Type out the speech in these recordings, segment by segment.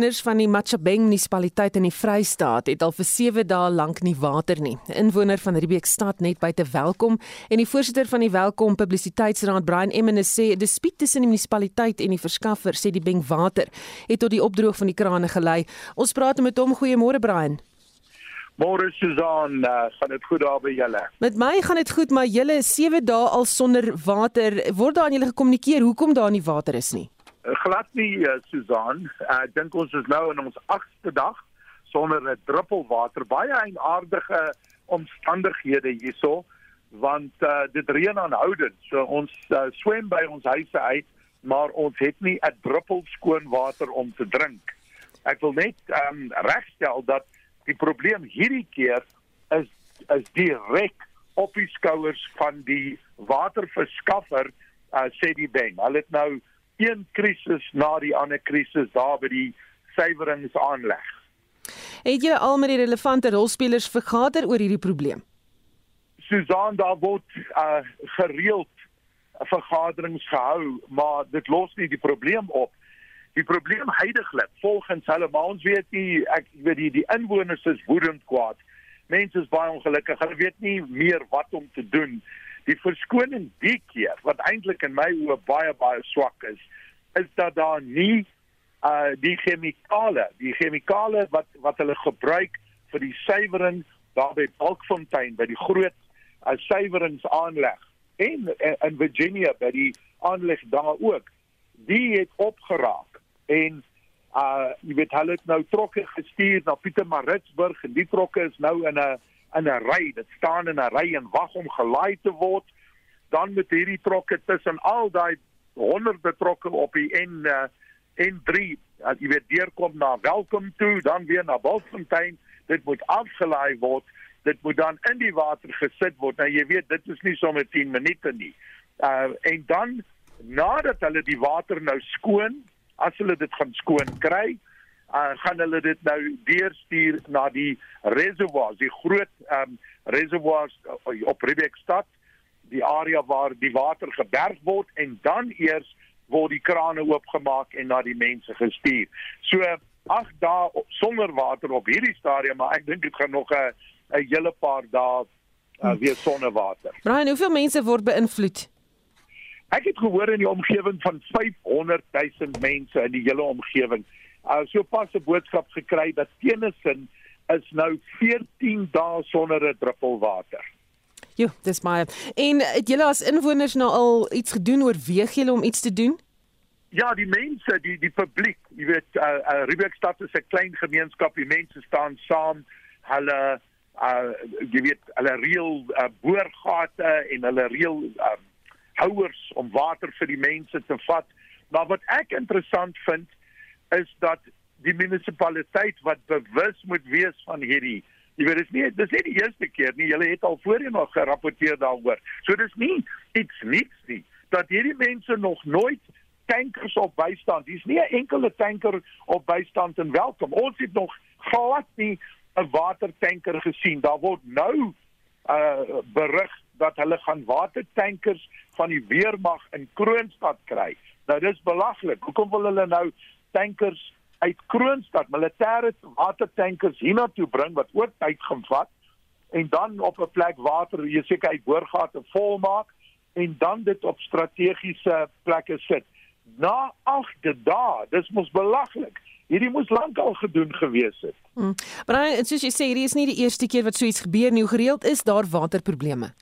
Inwoners van die Machabeng munisipaliteit in die Vrystaat het al vir 7 dae lank nie water nie. 'n Inwoner van Riebeekstad net buite welkom en die voorsitter van die Welkom Publisiteitsraad Brian Emmenes sê 'n dispuut tussen die munisipaliteit en die verskaffer sê die Beng water het tot die opdroog van die krane gelei. Ons praat met hom. Goeiemôre Brian. Môre Susan, uh, gaan dit goed daar by julle? Met my gaan dit goed, maar julle is 7 dae al sonder water. Word daar aan julle gekommunikeer hoekom daar nie water is nie? Eh, glad nie uh, Susan. Uh, ek dink ons is nou in ons 8ste dag sonder 'n druppel water. Baie eienaardige omstandighede hierso want uh, dit reën aanhoudend. So ons uh, swem by ons huise uit, maar ons het nie 'n druppel skoon water om te drink. Ek wil net um, regstel dat die probleem hierdie keer is is direk op die skouers van die waterverskaffer uh, sê die bank. Hulle het nou een krisis na die ander krisis daar by die suiweringsaanleg. Het jy al met die relevante rolspelers vergader oor hierdie probleem? Susan daar word uh, gereeld vergaderings gehou, maar dit los nie die probleem op. Die probleem heidaglik volgens hulle maar ons weet nie ek weet die die inwoners is woedend kwaad. Mense is baie ongelukkig. Hulle weet nie meer wat om te doen die verskoning die keer wat eintlik in my oë baie baie swak is is dat daar nie uh die chemikale die chemikale wat wat hulle gebruik vir die suiwering daar by Balkfontein by die groot uh, suiweringsaanleg en uh, in Virginia by die aanleg daar ook die het opgeraak en uh jy weet hulle het nou trokke gestuur na Pietermaritzburg en die trokke is nou in 'n in 'n ry, dit staan in 'n ry en wag om gelaai te word. Dan met hierdie trokke tussen al daai honderde trokke op die N uh, N3, as jy weer deurkom na Welkom toe, dan weer na Bultfontein, dit moet afgelaai word. Dit moet dan in die water gesit word. Nou jy weet, dit is nie sommer 10 minute nie. Uh en dan nadat hulle die water nou skoon, as hulle dit gaan skoon kry, uh, gaan hulle dit nou deurstuur na die reservoirs, die groot um, reservoirs op Riebeekstad, die area waar die water geberg word en dan eers word die krane oopgemaak en na die mense gestuur. So 8 dae sonder water op hierdie stadium, maar ek dink dit gaan nog 'n 'n hele paar dae uh, weer sonder water. Brian, hoeveel mense word beïnvloed? Ek het gehoor in die omgewing van 500 000 mense in die hele omgewing uh, so pas 'n boodskap gekry dat Tennyson is nou 14 dae sonder 'n druppel water. Jo, dis maar. En het julle as inwoners nou al iets gedoen oor weeg julle om iets te doen? Ja, die mense, die die publiek, jy weet, uh, uh Riebeekstad is 'n klein gemeenskap, die mense staan saam. Hulle uh jy weet, hulle reël uh, boorgate en hulle reël uh, houers om water vir die mense te vat. Maar wat ek interessant vind, is dat die munisipaliteit wat bewus moet wees van hierdie jy weet dis nie dis nie die eerste keer nie. Julle het al voorheen nog gerapporteer daaroor. So dis nie iets niks nie dat hierdie mense nog nooit tankers op bystand dis nie 'n enkele tanker op bystand en welkom. Ons het nog glad nie 'n watertanker gesien. Daar word nou uh berig dat hulle gaan watertankers van die weermag in Kroonstad kry. Nou dis belaglik. Hoekom wil hulle nou tankers uit Kroonstad, militêre watertankers hiernatoe bring wat ook tyd gaan vat en dan op 'n plek water jy seker uit boorgate volmaak en dan dit op strategiese plekke sit. Na 8de dae, dis mos belaglik. Hierdie moes lankal gedoen gewees het. Hmm. Maar soos jy sê, hierdie is nie die eerste keer wat so iets gebeur nie. Hoe gereeld is daar waterprobleme?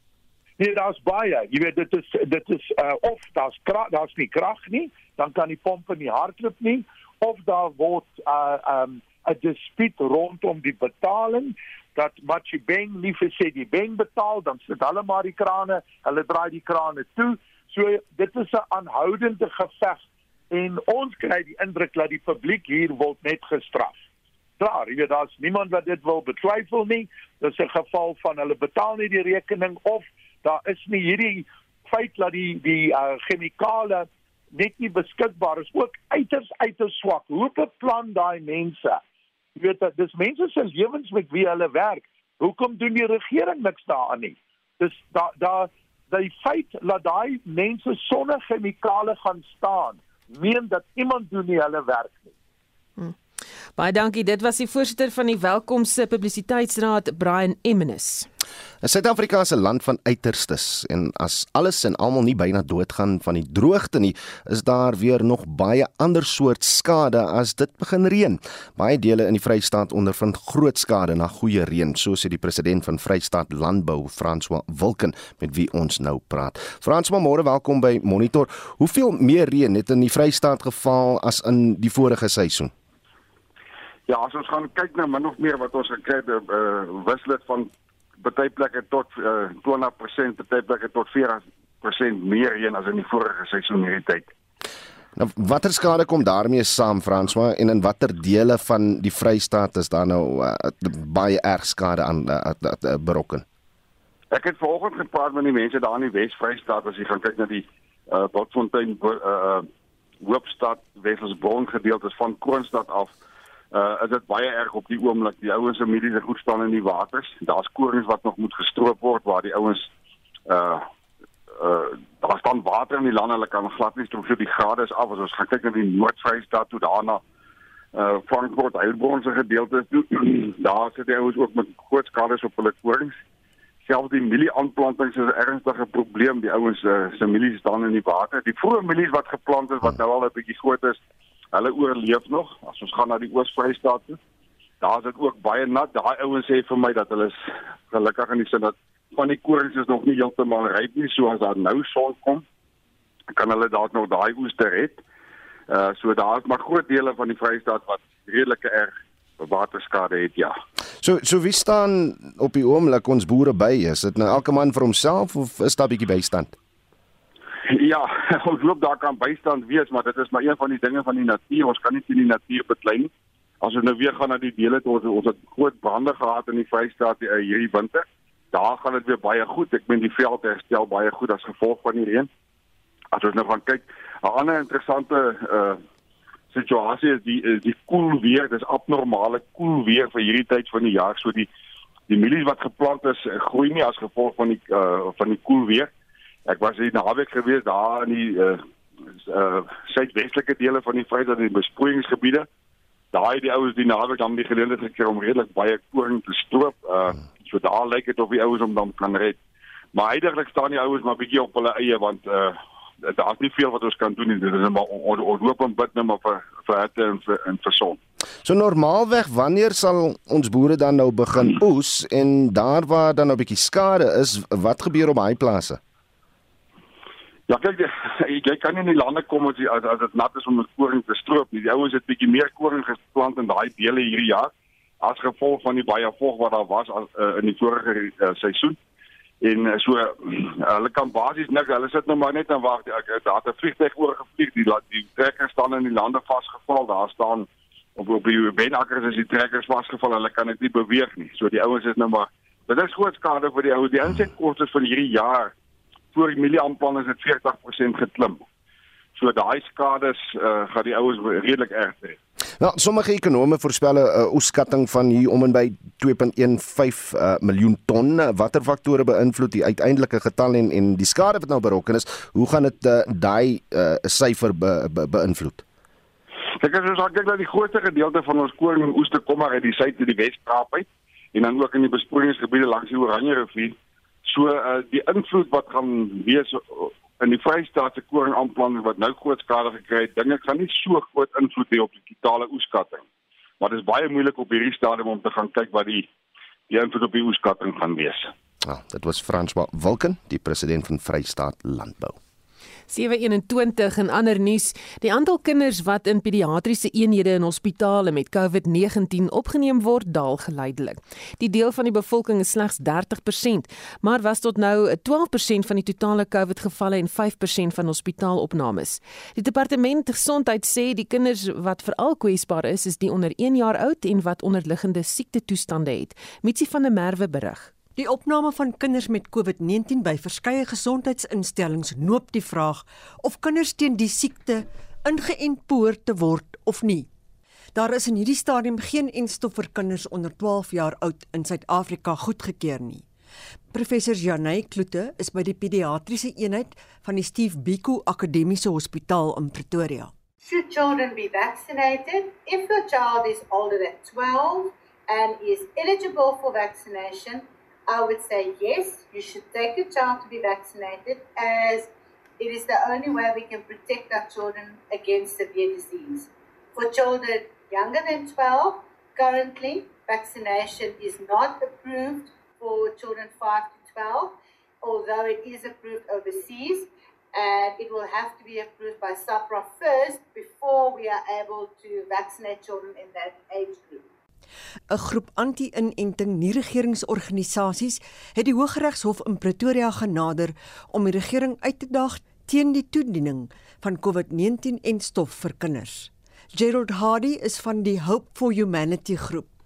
Nee, daar's baie. Jy weet dit is dit is uh, of daar's daar's nie krag nie, dan kan die pompe nie hardloop nie of daar word 'n uh, um, 'n dispuut rondom die betaling dat Machibeng nie vir sê die Beng betaal dan sit hulle maar die krane, hulle draai die krane toe. So dit is 'n aanhoudende geveg en ons kry die indruk dat die publiek hier word net gestraf. Klaar, jy weet daar's niemand wat dit wil betwyfel nie. Dis 'n geval van hulle betaal nie die rekening of daar is nie hierdie feit dat die die uh, chemikale net nie beskikbaar is ook uiters uiters swak. Hoe beplan daai mense? Jy weet dat dis mense se lewens met wie hulle werk. Hoekom doen die regering niks daaraan nie? Dis da da die feit dat daai mense sonder chemikale gaan staan, meen dat iemand doen nie hulle werk nie. Baie dankie. Dit was die voorsitter van die Welkomse Publisiteitsraad, Brian Emmenis. In Suid-Afrika is 'n land van uiterstes en as alles en almal nie byna doodgaan van die droogte nie, is daar weer nog baie ander soort skade as dit begin reën. Baie dele in die Vrystaat ondervind groot skade na goeie reën, so sê die president van Vrystaat Landbou, François Wilken, met wie ons nou praat. François, môre welkom by Monitor. Hoeveel meer reën het in die Vrystaat geval as in die vorige seisoen? Ja, as ons gaan kyk na min of meer wat ons gekry het, uh, wissel dit van baie plekke tot uh, 20%, baie plekke tot 40% meer heen as in die vorige seisoen hierdie tyd. Nou watter skade kom daarmee saam Franswa en in watter dele van die Vrystaat is daar nou uh, baie erg skade aan uh, uh, uh, berokken? Ek het vanoggend gepraat met die mense daar in die Wes-Vrystaat as jy gaan kyk na die uh, Botfontein uh, Hoopstad Wesselsbron gedeeltes van Kroonstad af uh is dit baie erg op die oomblik. Die ouens se medies is goed staan in die waters. Daar's korings wat nog moet gestroop word waar die ouens uh uh daar staan water in die land hulle kan glad nie stroop. So die grade is af. As ons gaan kyk na die Noord-Vrystaat toe daarna uh Frankfurt Heilbronn se gedeeltes toe daar sit die ouens ook met groot skade op hulle korings. Selfs die mielieaanplantings is 'n ernstige probleem. Die ouens uh, se mielies staan in die water. Die vroeë mielies wat geplant is wat nou al 'n bietjie groot is Hulle oorleef nog. As ons gaan na die Oos-Vrystaat toe, daar is dit ook baie nat. Daai ouens sê vir my dat hulle is gelukkig in die sin dat van die korings is nog nie heeltemal ryp nie, so as daar nou son kom, kan hulle dalk nog daai oes te red. Uh so daar is maar groot dele van die Vrystaat wat redelike erg waterskade het, ja. So so wie staan op die oomblik ons boere by? Is dit nou elke man vir homself of is daar 'n bietjie bystand? Ja, ons loop daar kan bystand wees, maar dit is maar een van die dinge van die natuur. Ons kan nie teen die natuur beklei nie. As ons nou weer gaan na die dele toe ons ons het groot brande gehad in die Vrystaat uh, hierdie winter. Daar gaan dit weer baie goed. Ek meen die veld herstel baie goed as gevolg van die reën. As ons nou gaan kyk, 'n ander interessante uh situasie is die is die koel weer. Dis abnormale koel weer vir hierdie tyd van die jaar. So die die mielies wat geplant is, groei nie as gevolg van die uh van die koel weer Ek was hier naweek gewees daar in die uh uh suidwestelike dele van die Vrystaat in die besproeiingsgebiede. Daai het die ouens die naweek dan die geleentheid gekry om redelik baie koring te stroop. Uh so daar lyk dit of die ouens om dan kan red. Maar eintlik staan die ouens maar bietjie op hulle eie want uh daar's nie veel wat ons kan doen nie. Dit is maar ons ons loop en bid net maar vir vir hitte en vir en vir son. So normaalweg wanneer sal ons boere dan nou begin oes en daar waar dan nou 'n bietjie skade is, wat gebeur op daai plase? Ja, kyk, jy kan nie in die lande kom as jy, as, dit nat is om 'n koring te stroop nie. Die ouens het bietjie meer koring geplant in daai dele hierdie jaar as gevolg van die baie vog wat daar was as, uh, in die vorige uh, seisoen. En uh, so uh, hulle kan basies niks, hulle sit nou maar net en wag. Ek daar het 'n vliegtuig oor gevlieg, die die trekkers staan in die lande vasgevall. Daar staan op op die benakkers is die trekkers vasgevall. Hulle kan dit nie beweeg nie. So die ouens is nou maar Dit is groot skade vir die ouens. Die insetkoste vir hierdie jaar voor die mielieaanplan is dit 40% geklim. So daai skades uh, gaan die ouens redelik erg hê. Nou, sommige ekonome voorspel 'n uh, oeskatting van hier om en by 2.15 uh, miljoen ton. Watter faktore beïnvloed die uiteindelike getal en en die skade wat nou berokken is? Hoe gaan dit uh, daai syfer uh, be, be, beïnvloed? Ek het gesê ek dat die grootste gedeelte van ons koring en oeste kom maar uit die suid en die Wes-Kaap uit en dan ook in die besproeiingsgebiede langs die Oranje rivier. So uh, die invloed wat gaan wees in die Vrystaat se koringaanplanting wat nou groot skade gekry het, dinge gaan nie so groot invloed hê op die totale oeskatting. Maar dit is baie moeilik op hierdie stadium om te gaan kyk wat die die invloed op die oeskatting gaan wees. Ja, dit was François Wilken, die president van Vrystaat Landbou. 721 en ander nuus. Die aantal kinders wat in pediatriese eenhede in hospitale met COVID-19 opgeneem word, daal geleidelik. Die deel van die bevolking is slegs 30%, maar was tot nou 12% van die totale COVID-gevalle en 5% van hospitaalopnames. Die departement gesondheid sê die kinders wat veral kwesbaar is, is die onder 1 jaar oud en wat onderliggende siekte toestande het. Mitsi van der Merwe berig. Die opname van kinders met COVID-19 by verskeie gesondheidsinstellings noop die vraag of kinders teen die siekte ingeënt behoort te word of nie. Daar is in hierdie stadium geen enstof vir kinders onder 12 jaar oud in Suid-Afrika goedgekeur nie. Professor Janey Kloete is by die pediatriese eenheid van die Steve Biko Akademiese Hospitaal in Pretoria. Should children be vaccinated? If your child is older than 12 and is eligible for vaccination, I would say yes, you should take your child to be vaccinated as it is the only way we can protect our children against severe disease. For children younger than 12, currently vaccination is not approved for children 5 to 12, although it is approved overseas. And it will have to be approved by SAPRA first before we are able to vaccinate children in that age group. 'n Groep anti-inenting nie-regeringsorganisasies het die Hooggeregshof in Pretoria genader om die regering uit te daag teen die toediening van COVID-19 en stof vir kinders. Gerald Hardy is van die Hope for Humanity groep.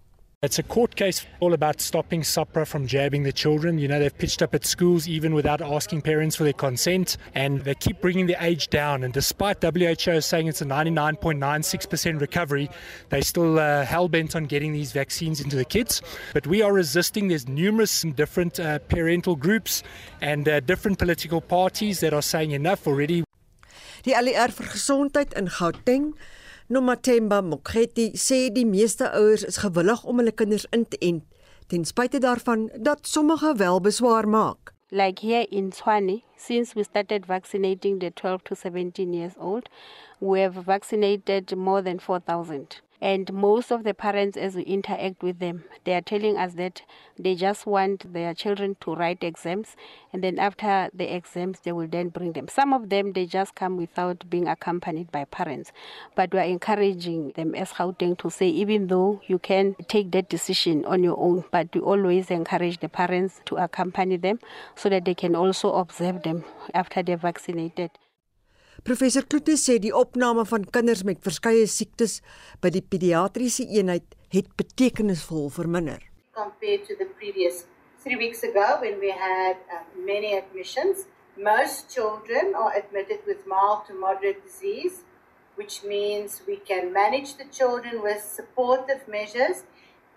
It's a court case all about stopping SAPRA from jabbing the children. You know, they've pitched up at schools even without asking parents for their consent, and they keep bringing the age down. And despite WHO saying it's a 99.96% recovery, they're still uh, hell bent on getting these vaccines into the kids. But we are resisting. There's numerous different uh, parental groups and uh, different political parties that are saying enough already. Die ALR vir gesondheid in Gauteng Nomathemba Mokgethi sê die meeste ouers is gewillig om hulle kinders in te ent ten spyte daarvan dat sommige wel beswaar maak. Like here in Tshwane, since we started vaccinating the 12 to 17 years old, we have vaccinated more than 4000. And most of the parents, as we interact with them, they are telling us that they just want their children to write exams, and then after the exams, they will then bring them. Some of them, they just come without being accompanied by parents. But we are encouraging them as Gauteng to say, even though you can take that decision on your own, but we always encourage the parents to accompany them so that they can also observe them after they're vaccinated. Professor Kloete sê die opname van kinders met verskeie siektes by die pediatriese eenheid het betekenisvol verminder. Compared to the previous 3 weeks ago when we had uh, many admissions, most children are admitted with mild to moderate disease, which means we can manage the children with supportive measures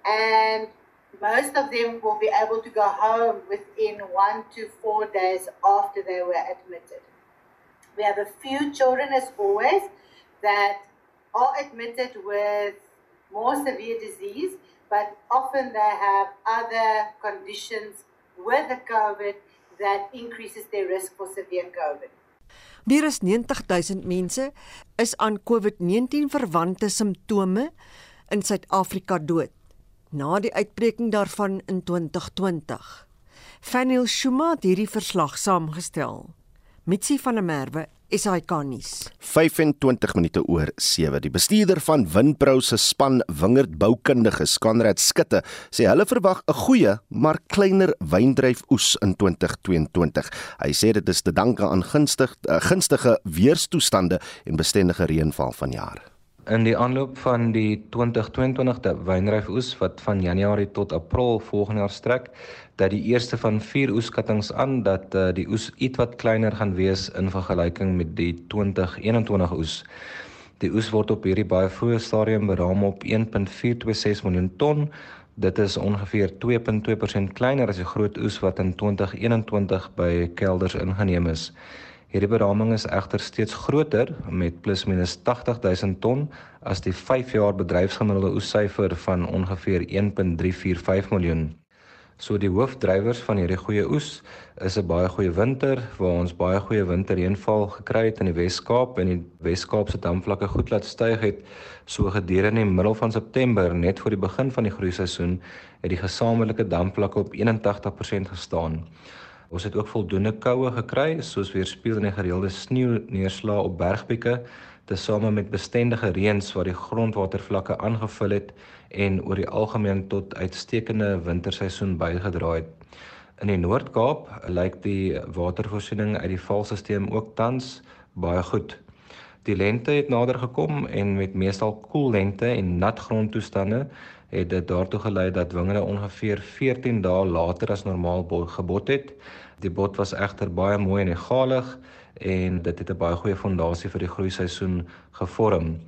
and most of them will be able to go home within 1 to 4 days after they were admitted. We have a few children, as always, that are admitted with more severe disease, but often they have other conditions with the COVID that increases their risk for severe COVID. Meer as 90000 mense is aan COVID-19 verwante simptome in Suid-Afrika dood na die uitbreking daarvan in 2020. Faniel Shuma het hierdie verslag saamgestel. Mitsi van der Merwe SAK nuus. 25 minute oor 7. Die bestuurder van Winpro se span wingerd boukundiges, Konrad Skutte, sê hulle verwag 'n goeie, maar kleiner wyndryfoes in 2022. Hy sê dit is te danke aan gunstig, uh, gunstige weerstoestande en bestendige reënval vanjaar in die aanloop van die 2022 wynryfoes wat van Januarie tot April volgende jaar strek dat die eerste van vier oeskattings aan dat uh, die oes ietwat kleiner gaan wees in vergelyking met die 2021 oes. Die oes word op hierdie baie vroeë stadium beraam op 1.426 miljoen ton. Dit is ongeveer 2.2% kleiner as die groot oes wat in 2021 by kelders ingeneem is. Hierdie beraming is egter steeds groter met plus minus 80 000 ton as die 5 jaar bedryfsgemiddelde oessyfer van ongeveer 1.345 miljoen. So die hoofdrywers van hierdie goeie oes is 'n baie goeie winter waar ons baie goeie winterreënval gekry het in die Wes-Kaap en die Wes-Kaapse damvlakke goed laat styg het so gedurende die middel van September net voor die begin van die groeiseisoen het die gesamentlike damvlakke op 81% gestaan. Ons het ook voldoende koue gekry, soos weerspieël in die gereelde sneeu neerslae op bergpieke, tesame met bestendige reëns wat die grondwatervlakke aangevul het en oor die algemeen tot uitstekende winterseisoen bygedra het. In die Noord-Kaap lyk die watervoorsiening uit die valstelsel ook tans baie goed. Die lente het nader gekom en met meestal koel lente en nat grondtoestande het dit daartoe gelei dat wingerde ongeveer 14 dae later as normaal gebot het. Die bot was egter baie mooi en egalig en dit het 'n baie goeie fondasie vir die groeiseisoen gevorm.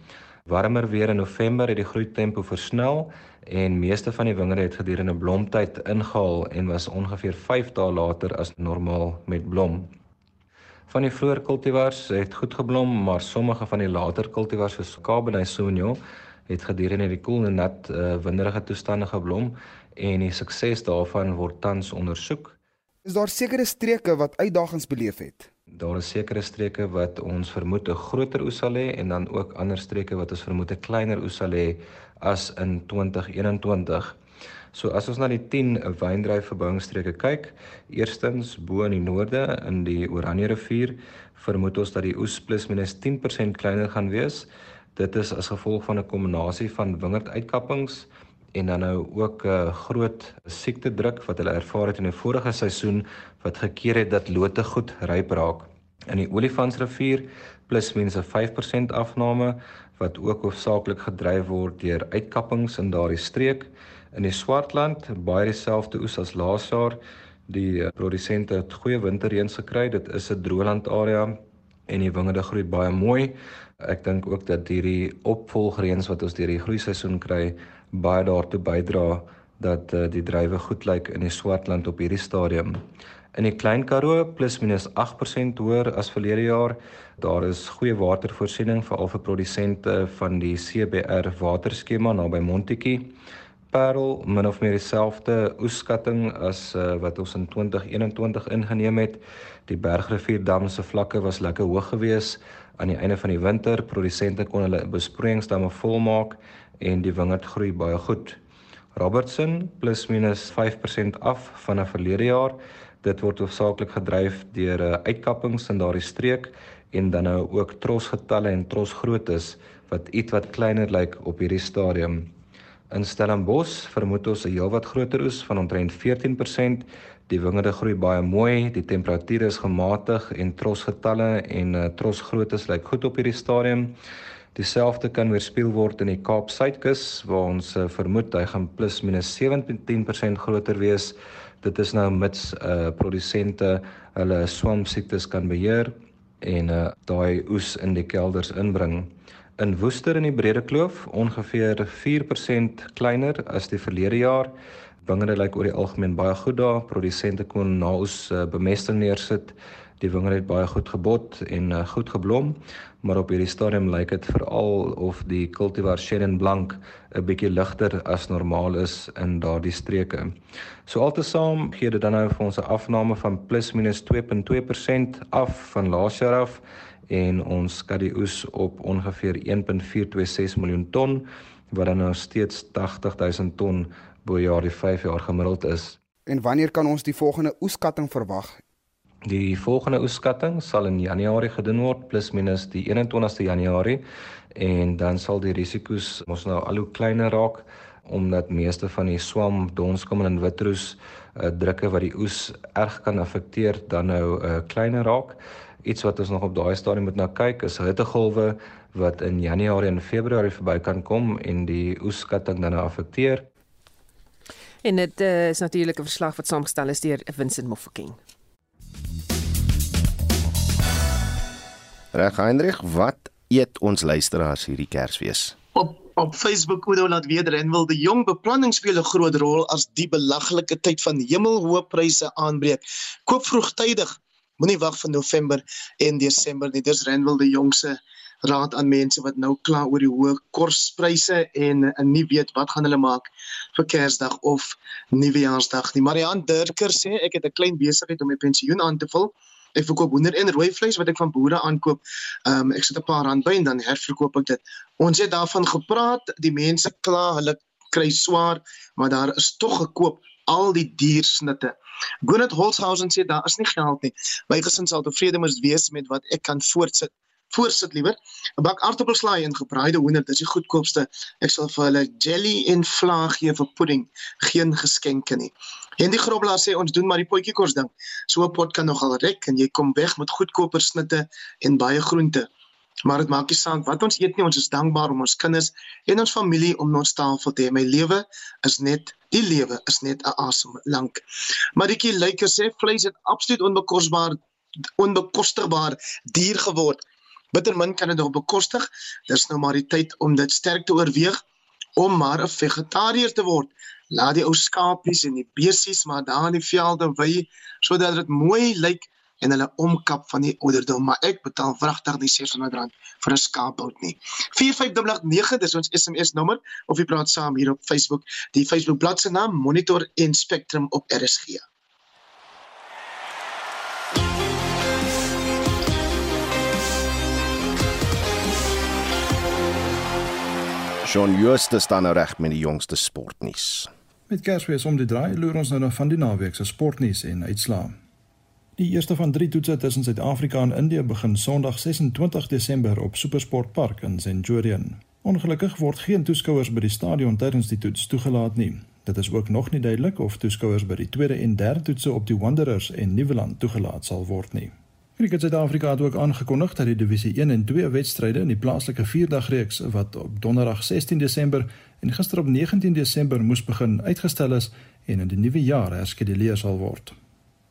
Warmer weer in November het die groeitempo versnel en meeste van die wingerde het gedurende blomtyd ingehaal en was ongeveer 5 dae later as normaal met blom. Van die vroeë kultivars het goed geblom, maar sommige van die later kultivars soos Cabernet Sauvignon het gedurende die koel en nat uh, winderige toestande geblom en die sukses daarvan word tans ondersoek. Is daar sekere streke wat uitdagings beleef het? Daar is sekere streke wat ons vermoed 'n groter oes sal hê en dan ook ander streke wat ons vermoed 'n kleiner oes sal hê as in 2021. So as ons na die 10 wyndryfverbouingsstreke kyk, eerstens bo in die noorde in die Oranje rivier, vermoed ons dat die oes plus minus 10% kleiner gaan wees. Dit is as gevolg van 'n kombinasie van wingerduitkappings en dan nou ook 'n uh, groot siekte druk wat hulle ervaar het in die vorige seisoen wat gekeer het dat lote goed ryp raak. In die Olifantsrivier plus minus 'n 5% afname wat ook hoofsaaklik gedryf word deur uitkappings in daardie streek. In die Swartland baie dieselfde oes as laas jaar. Die eh, produsente het goeie winterreëns gekry. Dit is 'n droëland area en die wingerde groei baie mooi. Ek dink ook dat hierdie opvolgreëns wat ons deur die groei seisoen kry baie daartoe bydra dat uh, die druiwe goed lyk in die Swartland op hierdie stadium. In die Klein Karoo plus minus 8% hoër as verlede jaar. Daar is goeie watervoorsiening vir al vir produsente van die CBR waterskema naby Montetjie. Parel min of meer dieselfde oeskatting as uh, wat ons in 2021 ingeneem het. Die Bergrivier dam se vlakke was lekker hoog geweest aan die einde van die winter. Produsente kon hulle besproeiingsdamme volmaak en die wingerd groei baie goed. Robertson plus minus 5% af van 'n verlede jaar. Dit word hoofsaaklik gedryf deur uh, uitkappings in daardie streek en dan nou ook trosgetalle en trosgroottes wat ietwat kleiner lyk op hierdie stadium. In Stellenbosch vermoed ons 'n heelwat groter oes van omtrent 14%. Die wingerde groei baie mooi, die temperature is gematig en trosgetalle en uh, trosgroottes lyk goed op hierdie stadium. Dieselfde kan weerspieël word in die Kaap Suidkus waar ons uh, vermoed hy gaan plus minus 17% groter wees. Dit is nou mits uh produsente hulle swamsiektes kan beheer en uh daai oes in die kelders inbring. In Woester in die Brede Kloof ongeveer 4% kleiner as die verlede jaar. Wingerde lyk oor die algemeen baie goed daar. Produsente kon na ons uh, bemesting neersit. Die wingerde het baie goed gebot en uh, goed geblom, maar op hierdie stadium lyk dit veral of die cultivar Chenin Blanc 'n bietjie ligter as normaal is in daardie streke. So altesaam gee dit dan nou vir ons 'n afname van plus minus 2.2% af van laas jaar af en ons skat die oes op ongeveer 1.426 miljoen ton wat dan nou steeds 80000 ton bo jaar die 5 jaar gemiddeld is. En wanneer kan ons die volgende oeskatting verwag? Die volgende oeskatting sal in Januarie gedoen word plus minus die 21ste Januarie en dan sal die risiko's ons nou al hoe kleiner raak omdat meeste van die swam, donskom en witroes uh, drukke wat die oes erg kan affekteer dan nou uh, kleiner raak iets wat ons nog op daai stadium moet na kyk is hittegolwe wat in Januarie en Februarie verby kan kom en die oeskatting dan nou affekteer. En dit uh, is natuurlik 'n verslag wat saamgestel is deur Vincent Mofokeng. Reg Heinrich, wat eet ons luisteraars hierdie Kersfees? Op op Facebook Oudo laat weet Renwil die jong beplanning speel 'n groot rol as die belaglike tyd van hemelhoë pryse aanbreek. Koop vroegtydig Moenie wag vir November en Desember nie. Dis Randwil die jongse raad aan mense wat nou kla oor die hoë korspryse en, en nie weet wat gaan hulle maak vir Kersdag of Nuwejaarsdag nie. Marian Durker sê ek het 'n klein besigheid om my pensioen aan te vul. Ek verkoop hoender en rooi vleis wat ek van boere aankoop. Ehm um, ek sit 'n paar rand by en dan herverkoop ek dit. Ons het daarvan gepraat, die mense kla, hulle kry swaar, maar daar is tog gekoop al die diersnitte. Gwyneth Holzhausen sê daar is nie geld nie. My gesin sal tevrede moet wees met wat ek kan voortsit. Voorsit liewer 'n bak aartappelslaai en gebraaide hoender, dis die goedkoopste. Ek sal vir hulle jelly en vla gee vir pudding, geen geskenke nie. En die groblaar sê ons doen maar die potjie kos ding. So 'n pot kan nogal rek en jy kom weg met goedkoper snitte en baie groente. Maar dit maak nie saak wat ons eet nie, ons is dankbaar om ons kinders en ons familie om ons tafel te hê. My lewe is net die lewe is net 'n asem lank. Maritjie Lyker sê vleis het absoluut onbekosbaar onbekostigbaar duur geword. Bittermin kan dit nog bekostig. Dis nou maar die tyd om dit sterk te oorweeg om maar 'n vegetariër te word. Laat die ou skaapies en die besies maar daar in die velde wy sodat dit mooi lyk en hulle omkap van die ouderdom, maar ek betaal wragtig die R600 vir 'n skaapbout nie. 45889 dis ons SMS nommer of jy praat saam hier op Facebook. Die Facebook bladsy naam Monitor en Spectrum op RSG. Shaun Jooste staan nou reg met die jongste sportnuus. Met Kersfees om die draai loer ons nou na van die naweek se sportnuus en uitslae. Die eerste van 3 toetse tussen Suid-Afrika en Indië begin Sondag 26 Desember op Supersport Park in Centurion. Ongelukkig word geen toeskouers by die stadion tydens die toets toegelaat nie. Dit is ook nog nie duidelik of toeskouers by die tweede en derde toetse op die Wanderers en Nieuweland toegelaat sal word nie. Cricket Suid-Afrika het ook aangekondig dat die divisie 1 en 2 wedstryde in die plaaslike vierdagreeks wat op Donderdag 16 Desember en gister op 19 Desember moes begin uitgestel is en in die nuwe jaar herskeduleer sal word.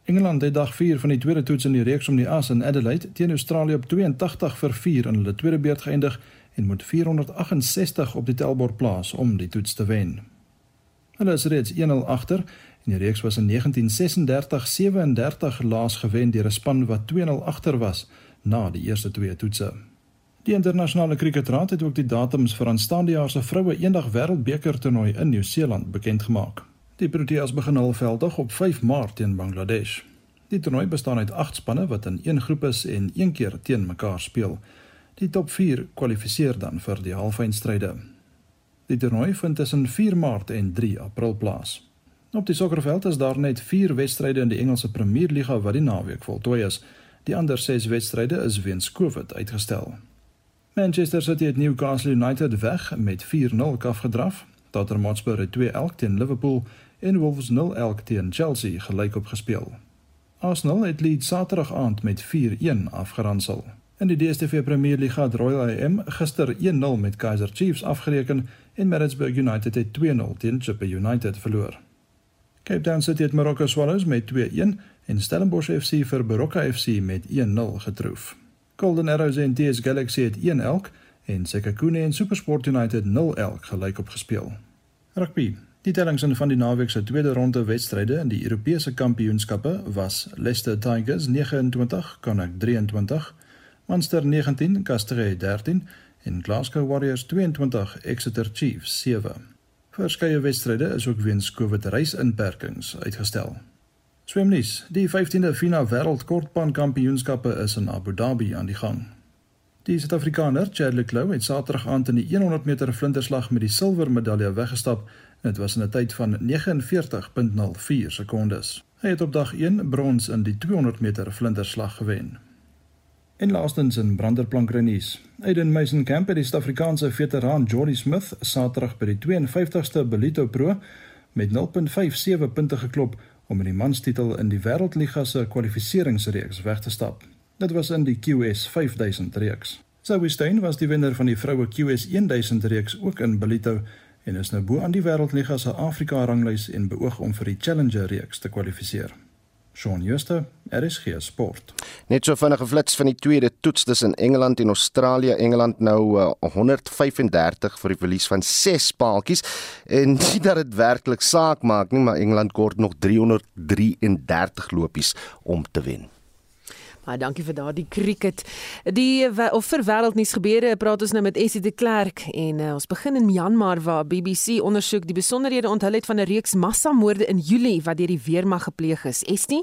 Engeland het dag 4 van die tweede toets in die reeks om die as in Adelaide teen Australië op 82 vir 4 in hulle tweede beurt geëindig en moet 468 op die tellbord plaas om die toets te wen. Hulle is reeds 1-0 agter En die reeks was in 1936-37 laas gewen deur 'n span wat 2-0 agter was na die eerste twee toetse. Die internasionale kriketraad het ook die datums vir aanstaande jaar se vroue eendag wêreldbeker toernooi in Nieu-Seeland bekend gemaak. Die Proteas begin hul veldtog op 5 Maart teen Bangladesh. Die toernooi bestaan uit 8 spanne wat in een groep is en een keer teen mekaar speel. Die top 4 kwalifiseer dan vir die halfeindstryde. Die toernooi vind tussen 4 Maart en 3 April plaas. Op die sokkerveld is daar net 4 wedstryde in die Engelse Premier Liga wat die naweek voltooi is. Die ander 6 wedstryde is weens COVID uitgestel. Manchester City het Newcastle United weg met 4-0 afgedraf. Tottenham Hotspur het 2-1 teen Liverpool en Wolves 0-1 teen Chelsea gelyk op gespeel. Arsenal het Leeds Saterdag aand met 4-1 afgeronsel. In die DStv Premier Liga het Royal AM gister 1-0 met Kaizer Chiefs afgereken en Middlesbrough United het 2-0 teen Chippa United verloor. Cape Town City het Marokko Swallows met 2-1 en Stellenbosch FC vir Baroka FC met 1-0 getroof. Golden Arrows en DS Galaxy het 1-1 en Sekhukhune en SuperSport United 0-1 gelyk op gespeel. Rugby. Die tellings in van die naweek se tweede ronde wedstryde in die Europese Kampioenskappe was Leicester Tigers 29, Connacht 23, Munster 19, Castres 13 en Glasgow Warriors 22, Exeter Chiefs 7. Verskeie wedstryde is ook weens COVID reisinperkings uitgestel. Swemnies, die 15de FINA Wêreld Kortbaan Kampioenskappe is in Abu Dhabi aan die gang. Die Suid-Afrikaner, Charlie Clou, het Saterdag aand in die 100 meter flinterslag met die silwer medalje weggestap en dit was in 'n tyd van 49.04 sekondes. Hy het op dag 1 brons in die 200 meter flinterslag gewen. En laastens in Branderplankrenuus. Aiden Mason Camp het die Suid-Afrikaanse veteraan Johnny Smith Saterdag by die 52ste Belito Pro met 0.57 punte geklop om in die manstitel in die Wêreldliga se kwalifikasieringsreeks weg te stap. Dit was in die QS 5000 reeks. Zoe Stein was die wenner van die vroue QS 1000 reeks ook in Belito en is nou bo aan die Wêreldliga se Afrika ranglys en beoog om vir die Challenger reeks te kwalifiseer. Shaun Schuster, RSG Sport. Net so vinnige flits van die tweede toets tussen Engeland en Australië. Engeland nou uh, 135 vir die verlies van 6 paaltjies en nie dat dit werklik saak maak nie, maar Engeland kort nog 333 lopies om te wen. Baie dankie vir daardie cricket. Die of vir wêreldnuus gebeure, praat ons nou met Essie de Klerk en uh, ons begin in Myanmar waar BBC ondersoek die besonderhede onthul het van 'n reeks massamoorde in Julie wat deur die weermag gepleeg is. Essie?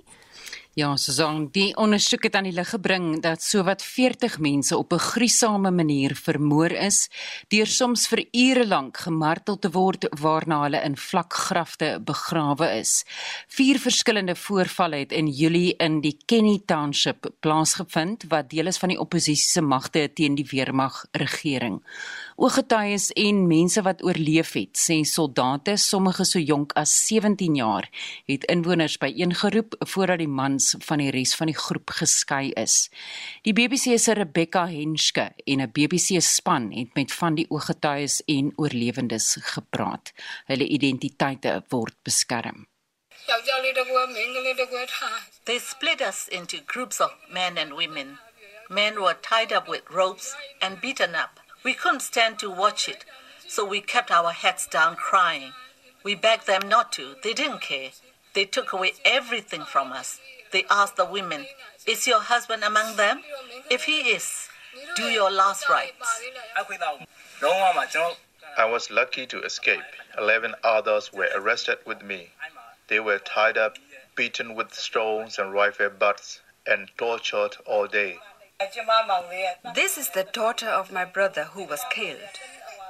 Ja, Susan, die ondersoek het aan die lig gebring dat sowat 40 mense op 'n gruisame manier vermoor is, deur soms vir ure lank gemartel te word waarna hulle in vlak grafte begrawe is. Vier verskillende voorvalle het in Julie in die Kenny Township plaasgevind wat deel is van die oppositie se magte teen die weermag regering. Ooggetuies en mense wat oorleef het, sê soldate, sommige so jonk as 17 jaar, het inwoners byeengeroep voordat die mans van die res van die groep geskei is. Die BBC se Rebecca Henske en 'n BBC span het met van die ooggetuies en oorlewendes gepraat. Hulle identiteite word beskerm. They split us into groups of men and women. Men were tied up with ropes and beaten up. We couldn't stand to watch it, so we kept our heads down crying. We begged them not to, they didn't care. They took away everything from us. They asked the women, Is your husband among them? If he is, do your last rites. I was lucky to escape. 11 others were arrested with me. They were tied up, beaten with stones and rifle butts, and tortured all day. This is the daughter of my brother who was killed.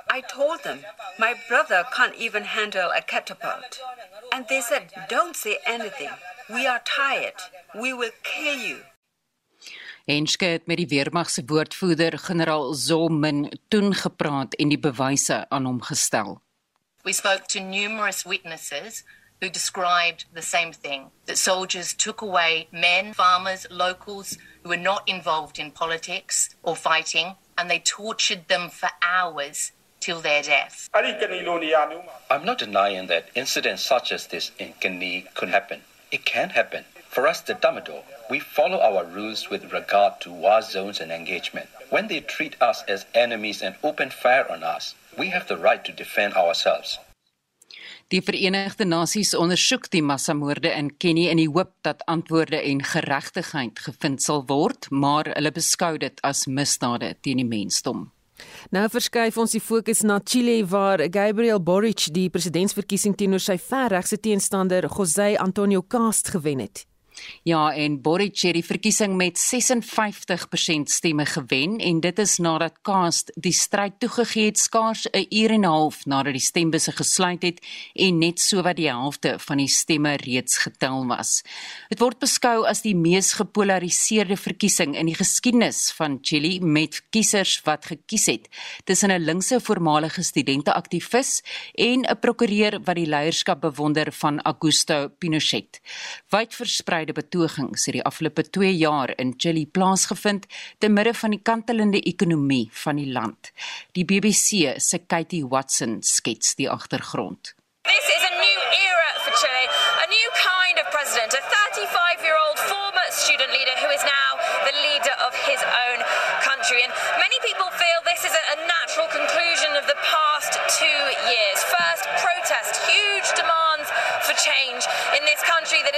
I told them my brother can't even handle a catapult. And they said, Don't say anything. We are tired. We will kill you. Enske het met die weermag se woordvoerder generaal Zomin toen gepraat en die bewyse aan hom gestel. We spoke to numerous witnesses who described the same thing that soldiers took away men, farmers, locals who were not involved in politics or fighting and they tortured them for hours till their death. I'm not denying that incidents such as this in Guinea could happen. It can happen. For us, the Damador, we follow our rules with regard to war zones and engagement. When they treat us as enemies and open fire on us, we have the right to defend ourselves. Die Verenigde Nasies ondersoek die massamoorde in Kenia in die hoop dat antwoorde en geregtigheid gevind sal word, maar hulle beskou dit as misdade teen die mensdom. Nou verskuif ons die fokus na Chile waar Gabriel Boric die presidentsverkiesing teenoor sy verregse teenstander José Antonio Cast gewen het. Ja, en Boric het die verkiesing met 56% stemme gewen en dit is nadat Kaast die stryd toegegee het skaars 'n uur en 'n half nadat die stembusse gesluit het en net so wat die helfte van die stemme reeds getel was. Dit word beskou as die mees gepolariseerde verkiesing in die geskiedenis van Chili met kiesers wat gekies het tussen 'n linkse voormalige studente-aktivis en 'n prokureur wat die leierskap bewonder van Augusto Pinochet. Wyd verspreide betogings het die afgelope 2 jaar in Chili plaasgevind te midde van die kantelende ekonomie van die land. Die BBC se Katie Watson skets die agtergrond. This is a new era for Chile, a new kind of president, a 35-year-old former student leader who is now the leader of his own country. And many people feel this is a natural conclusion of the past two years. First, protest, huge demands for change in this country that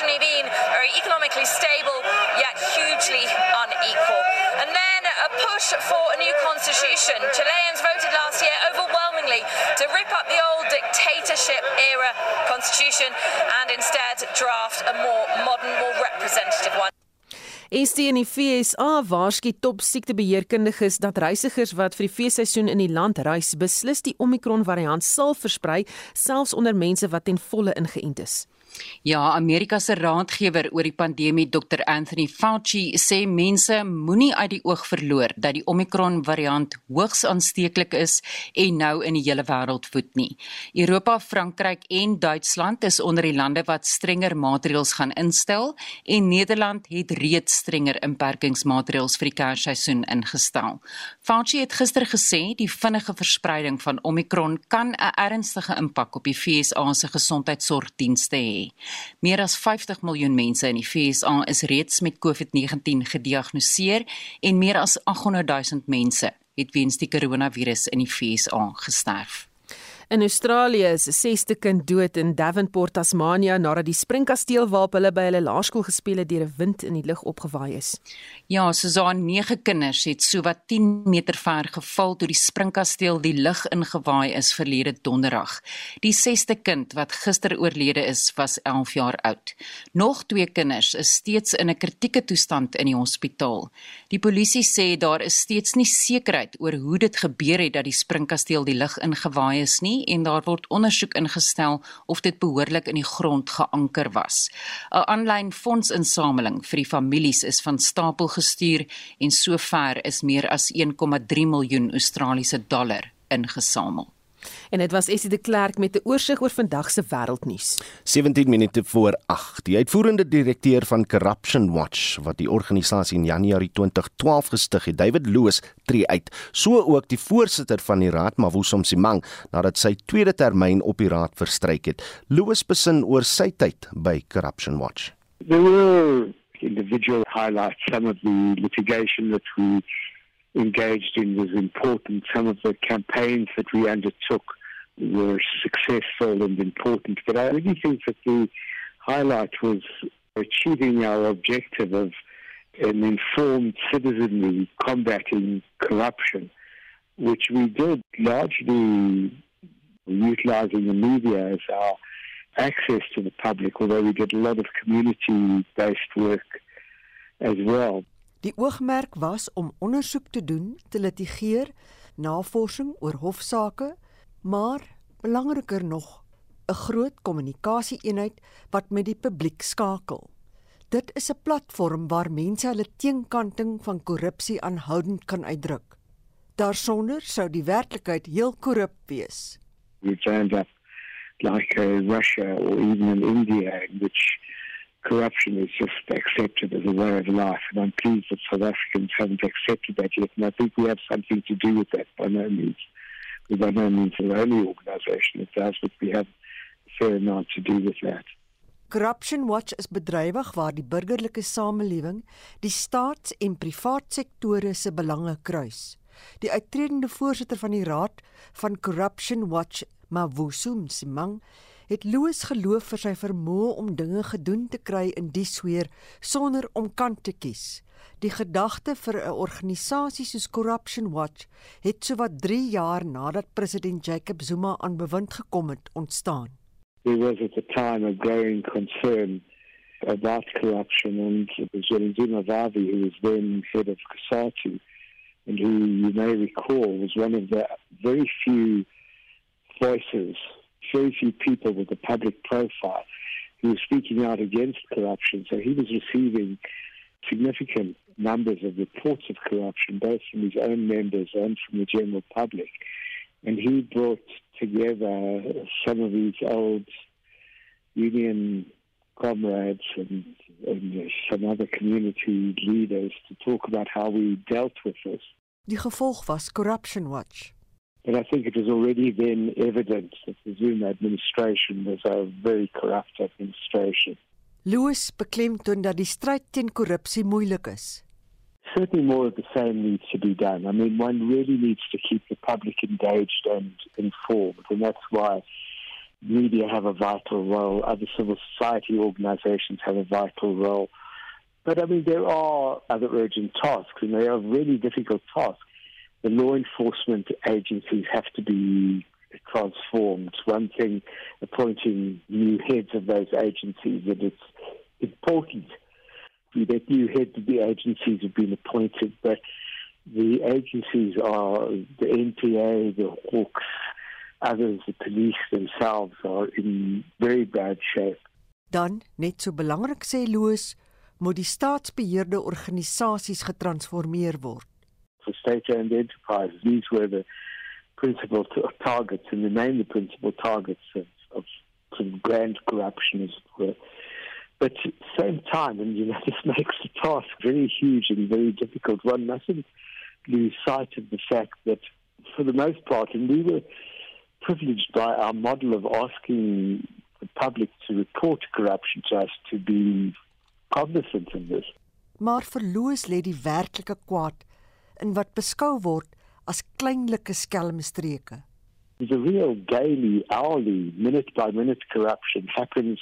traditionally been very economically stable yet hugely unequal. And then a push for a new constitution. Chileans voted last year overwhelmingly to rip up the old dictatorship era constitution and instead draft a more modern, more representative one. ST in die FSA waarsku top siektebeheerkundiges dat reisigers wat vir die feesseisoen in die land reis, beslis die Omicron variant sal versprei, selfs onder mense wat ten volle ingeënt is. Ja, Amerika se raadgewer oor die pandemie, Dr Anthony Fauci, sê mense moenie uit die oog verloor dat die Omicron variant hoogs aansteeklik is en nou in die hele wêreld woed nie. Europa, Frankryk en Duitsland is onder die lande wat strenger maatreëls gaan instel en Nederland het reeds strenger inperkingsmaatreëls vir die Kersseisoen ingestel. Fauci het gister gesê die vinnige verspreiding van Omicron kan 'n ernstige impak op die FSA se gesondheidsorgdienste hê. Meer as 50 miljoen mense in die VSA is reeds met COVID-19 gediagnoseer en meer as 800 000 mense het weens die koronavirus in die VSA gesterf. In Australië is 'n sesde kind dood in Devonport, Tasmania nadat die springkasteel waarop hulle by hulle laerskool gespeel het deur 'n wind in die lug opgewaai is. Ja, Susan, 9 kinders het sowat 10 meter ver geval toe die springkasteel die lug ingewaai is verlede donderdag. Die sesde kind wat gister oorlede is, was 11 jaar oud. Nog twee kinders is steeds in 'n kritieke toestand in die hospitaal. Die polisie sê daar is steeds nie sekerheid oor hoe dit gebeur het dat die springkasteel die lug ingewaai is nie en daar word ondersoek ingestel of dit behoorlik in die grond geanker was. 'n Aanlyn fondsinsameling vir die families is van stapel gestuur en sover is meer as 1,3 miljoen Australiese dollar ingesamel. En dit was Essie de Klerk met 'n oorsig oor vandag se wêreldnuus. 17 minute voor 8. Die uitvoerende direkteur van Corruption Watch wat die organisasie in Januarie 2012 gestig het, David Loos, tree uit. So ook die voorsitter van die raad, Mavuso Msimang, nadat sy tweede termyn op die raad verstryk het. Loos besin oor sy tyd by Corruption Watch. There were individual highlights some of the litigation that we engaged in was important. Some of the campaigns that we undertook were successful and important. But I really think that the highlight was achieving our objective of an informed citizenry combating corruption, which we did largely utilizing the media as our access to the public, although we did a lot of community based work as well. Die oogmerk was om ondersoek te doen te litigeer, navorsing oor hofsaake, maar belangriker nog, 'n groot kommunikasie-eenheid wat met die publiek skakel. Dit is 'n platform waar mense hulle teenkanting van korrupsie aanhoudend kan uitdruk. Daarsonder sou die werklikheid heel korrup wees. We turned up like uh, Russia or even in India in which corruption is just accepted as a way of life. And I'm pleased that South Africans haven't accepted that yet. And I think we have something to do with that by no means. We're by no means the only organisation that does, but we have a fair amount to do with that. Corruption Watch is bedrywig waar die burgerlike samelewing die staats- en privaatsektore se belange kruis. Die uittredende voorsitter van die raad van Corruption Watch, Mavuso Msimang, het Louis geloof vir sy vermoë om dinge gedoen te kry in die sweer sonder om kant te kies. Die gedagte vir 'n organisasie soos Corruption Watch het sowat 3 jaar nadat president Jacob Zuma aan bewind gekom het ontstaan. There was at the time a growing concern about corruption and it was Zuma Vavi who was then head of COSATU and who you may recall was one of the very few voices very few people with a public profile who were speaking out against corruption. So he was receiving significant numbers of reports of corruption, both from his own members and from the general public. And he brought together some of his old union comrades and, and uh, some other community leaders to talk about how we dealt with this. Die gevolg was Corruption Watch. But I think it was already then evident that the Zuma administration was a very corrupt administration. Louis beklemtoon dat die stryd teen korrupsie moeilik is. Certainly more of the same needs to be done. I mean, one really needs to keep the public engaged and informed, and that's why media have a vital role, other civil society organizations have a vital role. But I mean, there are other urgent tasks, and they are really difficult tasks the law enforcement agencies have to be transformed. One thing, appointing new heads of those agencies, and it's important that new heads of the agencies have been appointed, but the agencies are the NPA, the Hawks, others, the police themselves are in very bad shape. Dan, net so belangrik sê Loos, moet die staatsbeheerde organisasies getransformeer word. For state-owned enterprises. These were the principal targets and remain the principal targets of, of some grand corruption, as it were. But at the same time, and you know, this makes the task very huge and very difficult. One mustn't lose sight of the fact that, for the most part, and we were privileged by our model of asking the public to report corruption to us to be cognizant of this. Maar verloos lê die werklike kwaad in wat beskou word as kleinlike skelmstreke. The real daily, hourly, minute by minute corruption happens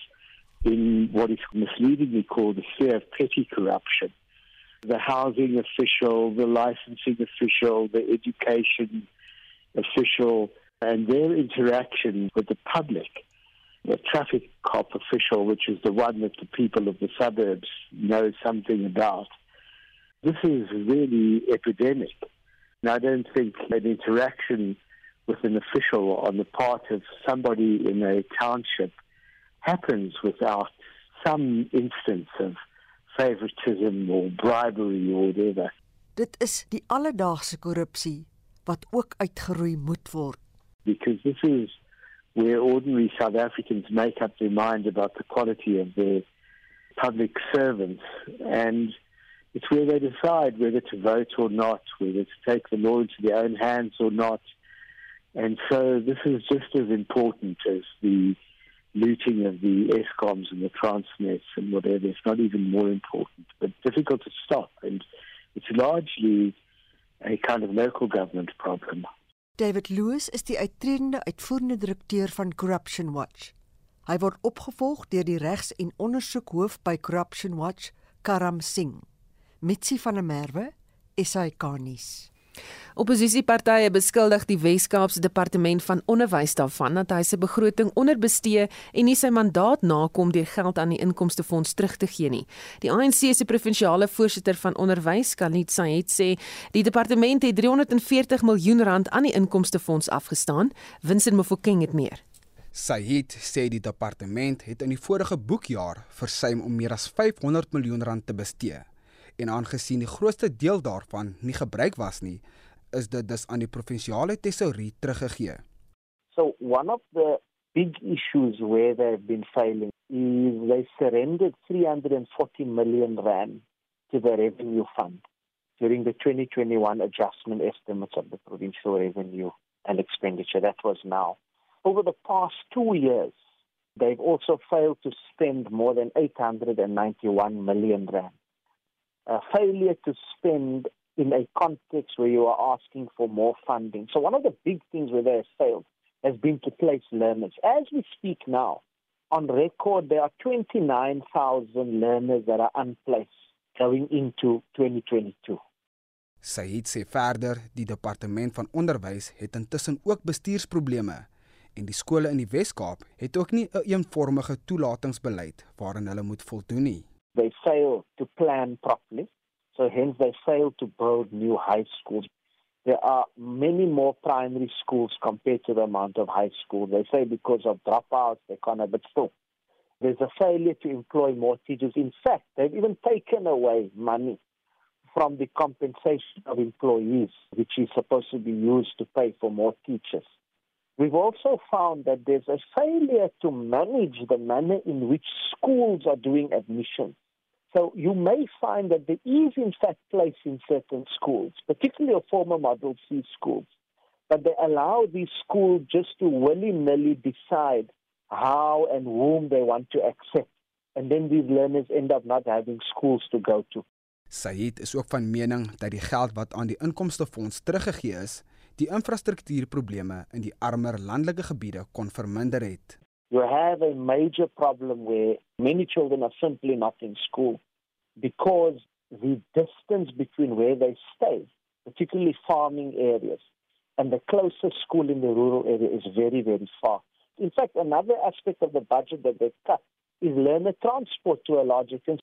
in what is misleadingly called the sphere of petty corruption. The housing official, the licensing official, the education official, and their interaction with the public. The traffic cop official, which is the one that the people of the suburbs know something about this is really epidemic. And I don't think an interaction with an official on the part of somebody in a township happens without some instance of favoritism or bribery or whatever. Dit is die alledaagse korrupsie wat ook uitgeroei moet word. Because this is where ordinary South Africans make up their mind about the quality of their public servants and It's where they decide whether to vote or not, whether to take the law into their own hands or not. And so this is just as important as the looting of the ESCOMs and the Transnets and whatever. It's not even more important, but difficult to stop. And it's largely a kind of local government problem. David Lewis is die uittredende uitvoerende direkteur van Corruption Watch. Hy word opgevolg deur die regs- en ondersoekhoof by Corruption Watch, Karam Singh. Mitsi van der Merwe, SAK-nuus. Opposisiepartye beskuldig die Wes-Kaapse Departement van Onderwys daarvan dat hy sy begroting onderbestee en nie sy mandaat nakom deur geld aan die inkomstefonds terug te gee nie. Die ANC se provinsiale voorsitter van onderwys, Khalid Said, sê die departement het 340 miljoen rand aan die inkomstefonds afgestaan. Winsin Mofokeng het meer. Said sê die departement het in die vorige boekjaar versuim om meer as 500 miljoen rand te bestee. En aangesien die grootste deel daarvan nie gebruik was nie, is dit dus aan die provinsiale tesourie teruggegee. So one of the big issues where they've been failing is they surrendered 340 million rand to the revenue fund during the 2021 adjustment estimates of the provincial revenue and expenditure. That was now. Over the past two years, they've also failed to spend more than 891 million rand. A failure to spend in a context where you are asking for more funding. So one of the big things where they have failed has been to place learners. As we speak now, on record, there are 29,000 learners that are unplaced going into 2022. Said sê verder, die departement van onderwys het intussen ook bestuursprobleme en die skole in die Wes-Kaap het ook nie 'n eenvormige toelatingsbeleid waarin hulle moet voldoen nie. They fail to plan properly. So hence they fail to build new high schools. There are many more primary schools compared to the amount of high schools. They say because of dropouts, they can't have it still. There's a failure to employ more teachers. In fact, they've even taken away money from the compensation of employees, which is supposed to be used to pay for more teachers. We've also found that there's a failure to manage the manner in which schools are doing admissions. So you may find that there is in fact place in certain schools, particularly of former Model C schools, but they allow these schools just to willy-nilly decide how and whom they want to accept. And then these learners end up not having schools to go to. Said is ook van mening dat die geld wat aan die inkomstefonds teruggegee is, die infrastruktuurprobleme in die armer landelike gebiede kon verminder het. You have a major problem where many children are simply not in school because the distance between where they stay, particularly farming areas, and the closest school in the rural area is very, very far. In fact, another aspect of the budget that they've cut is learner transport to a large extent.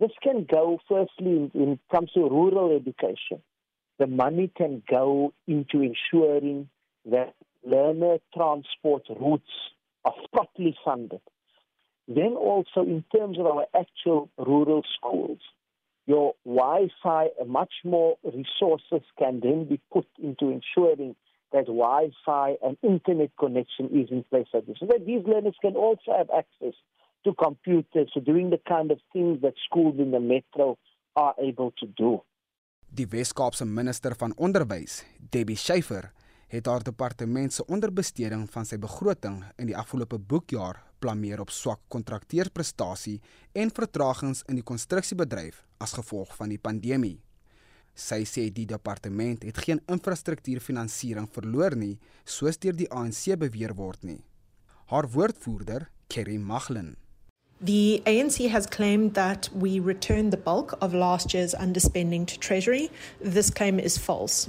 This can go, firstly, when it comes to rural education. The money can go into ensuring that learner transport routes properly funded. Then also in terms of our actual rural schools, your Wi-Fi, much more resources can then be put into ensuring that Wi-Fi and internet connection is in place at this. So that these learners can also have access to computers, so doing the kind of things that schools in the metro are able to do. Die Wes-Kaapse minister van onderwys, Debbie Schiefer, het haar departement se onderbesteding van sy begroting in die afgelope boekjaar blameer op swak kontrakteerprestasie en vertragings in die konstruksiebedryf as gevolg van die pandemie. Sy sê die departement het geen infrastruktuurfinansiering verloor nie, soos deur die ANC beweer word nie. Haar woordvoerder, Kerry Maglen, The ANC has claimed that we returned the bulk of last year's underspending to Treasury. This claim is false.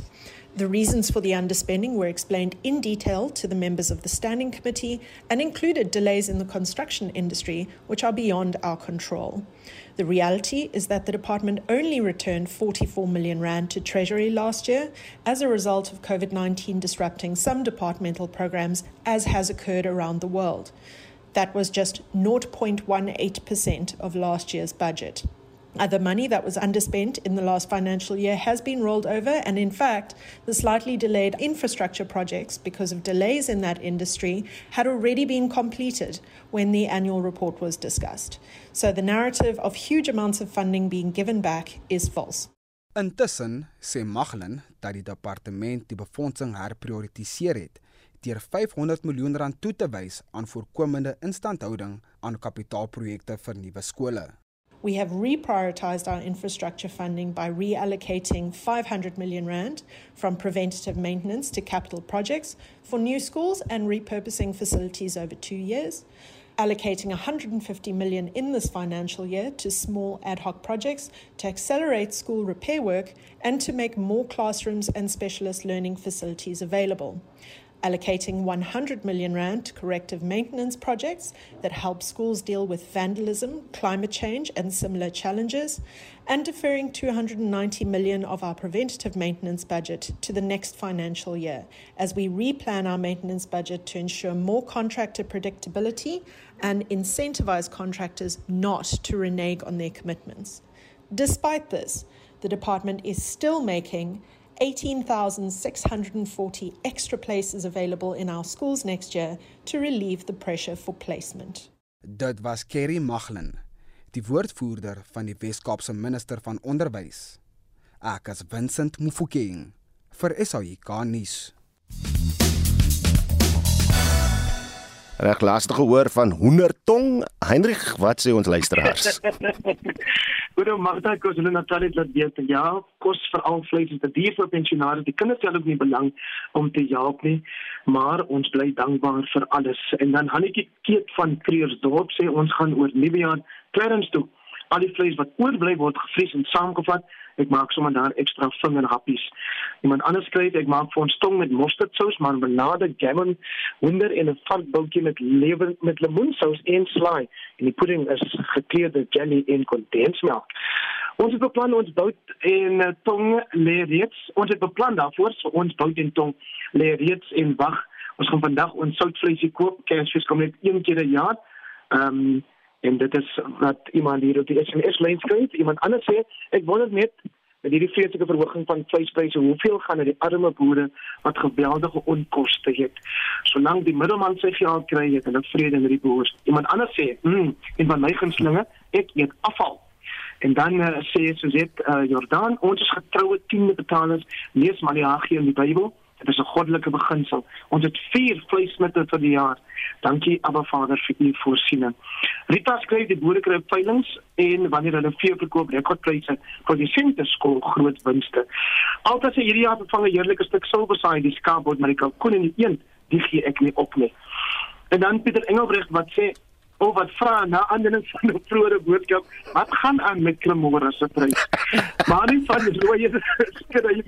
The reasons for the underspending were explained in detail to the members of the Standing Committee and included delays in the construction industry, which are beyond our control. The reality is that the department only returned 44 million Rand to Treasury last year as a result of COVID 19 disrupting some departmental programs, as has occurred around the world. That was just 0.18% of last year's budget. Other money that was underspent in the last financial year has been rolled over, and in fact, the slightly delayed infrastructure projects, because of delays in that industry, had already been completed when the annual report was discussed. So the narrative of huge amounts of funding being given back is false. Intussen sê Maglen dat die departement die befondsing herprioritiseer het deur 500 miljoen rand toe te wys aan voorkomende instandhouding aan kapitaalprojekte vir nuwe skole. We have reprioritized our infrastructure funding by reallocating 500 million rand from preventative maintenance to capital projects for new schools and repurposing facilities over 2 years. allocating 150 million in this financial year to small ad hoc projects to accelerate school repair work and to make more classrooms and specialist learning facilities available allocating 100 million rand to corrective maintenance projects that help schools deal with vandalism, climate change and similar challenges, and deferring 290 million of our preventative maintenance budget to the next financial year as we replan our maintenance budget to ensure more contractor predictability and incentivize contractors not to renege on their commitments. Despite this, the department is still making 18,640 extra places available in our schools next year to relieve the pressure for placement. Dit was Kerry Maglin, die woordvoerder van die Wes-Kaapse minister van onderwys. Ek is Vincent Mufokeng vir SAK nuus. Reg laaste gehoor van 100 tong. Heinrich, wat sê ons luisteraars? Goeie Magda, kos hulle natuurlik laat weet. Ja, kos veral vleis is te duur vir pensionaars. Die kinders het ook nie belang om te help nie, maar ons bly dankbaar vir alles. En dan Hannetjie Keet van Kreersdorp sê ons gaan oor nuwe jaar Clarence toe. Al die vleis wat oorbly word gevries en saamgevat ek maak sommer daar ekstra vingerhappies. Iemand anders skryf ek maak vir ons tong met mosterdsaus, marmelade, gammon, hoender en 'n varkboutjie met lewer met lemoensous en slaai en die pudding is gekleurde jelly en kondensmelk. Ons het beplan ons bout en uh, tong lê reeds. Ons het beplan daarvoor so ons bout en tong lê reeds en wag. Ons gaan vandag ons soutvleisie koop. Kersfees kom net een keer 'n jaar. Ehm um, en dit is wat iemand hier op die SMS lyn skryf. Iemand anders sê ek wonder net met hierdie vreeslike verhoging van vleispryse, hoeveel gaan na die arme boere wat geweldige onkoste het. Solank die middelman sy geld kry, het hulle vrede met die boere. Iemand anders sê, "Hm, en van my gunstelinge, ek eet afval." En dan uh, sê Suzet uh, Jordan, ons is getroue tiende betalers, lees Maleagi in die Bybel. Dit is 'n goddelike beginsel. Ons het vier vleismitte vir die jaar. Dankie Abba Vader vir u voorsiening. Rita skryf die boere kry veilings en wanneer hulle vee verkoop, rekordpryse vir die senterskool groot winste. Altyd sê hierdie jaar vervang 'n heerlike stuk silversaai die skaapbod maar die kalkoen en die een, die gee ek nie op nie. En dan Pieter Engelbrecht wat sê of wat vra na aanleiding van 'n vroeëre boodskap, wat gaan aan met Krimora se prys? Maar nie van die rooi skryf,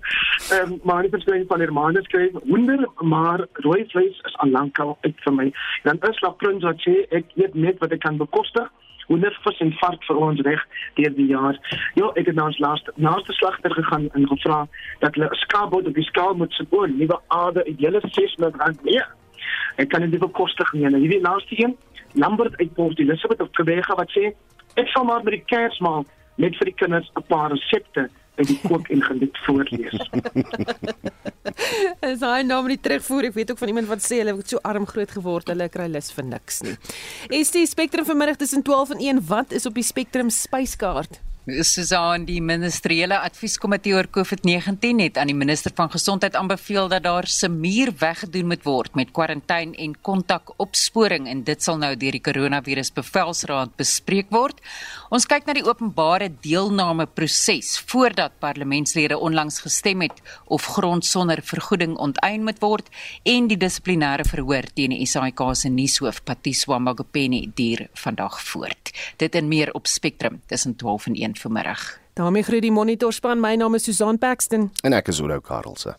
ehm maar nie verskyn van Hermanus skryf, hoender maar rooi vleis is al lank al uit vir my. Dan is la prins wat sê ek eet net wat ek kan bekostig. Hoender vis en vark vir ons reg deur die jaar. Ja, ek het nou ons laaste naaste slagter gegaan en gevra dat hulle skaapbot op die skaal moet sit oor nuwe aarde, 'n hele 6 miljoen rand meer. Ek kan dit bekostig nie. Nou hierdie laaste een Lambert uit Port Elizabeth of Kebega wat sê ek sal maar met die Kersmaal net vir die kinders 'n paar resepte uit die kook en geniet voorlees. As hy nou nie terugvoer, ek weet ook van iemand wat sê hulle het so arm groot geword, hulle kry lus vir niks nie. Is die spektrum vanmiddag tussen 12 en 1, wat is op die spektrum spyskaart? Susan die ministeriële advieskomitee oor COVID-19 het aan die minister van gesondheid aanbeveel dat daar se muur weggedoen moet word met kwarantyne en kontakopsporing en dit sal nou deur die koronavirus bevelsraad bespreek word. Ons kyk na die openbare deelname proses voordat parlementslede onlangs gestem het of grond sonder vergoeding onteien moet word en die dissiplinêre verhoor teen die SAIK se nuushoof Patiswa Magopeni duur vandag voort. Dit en meer op Spectrum tussen 12 en 1 vanmiddag. daarmee groet die monitorspan. My naam is Susan Paxton en ek is Oudo Karelse.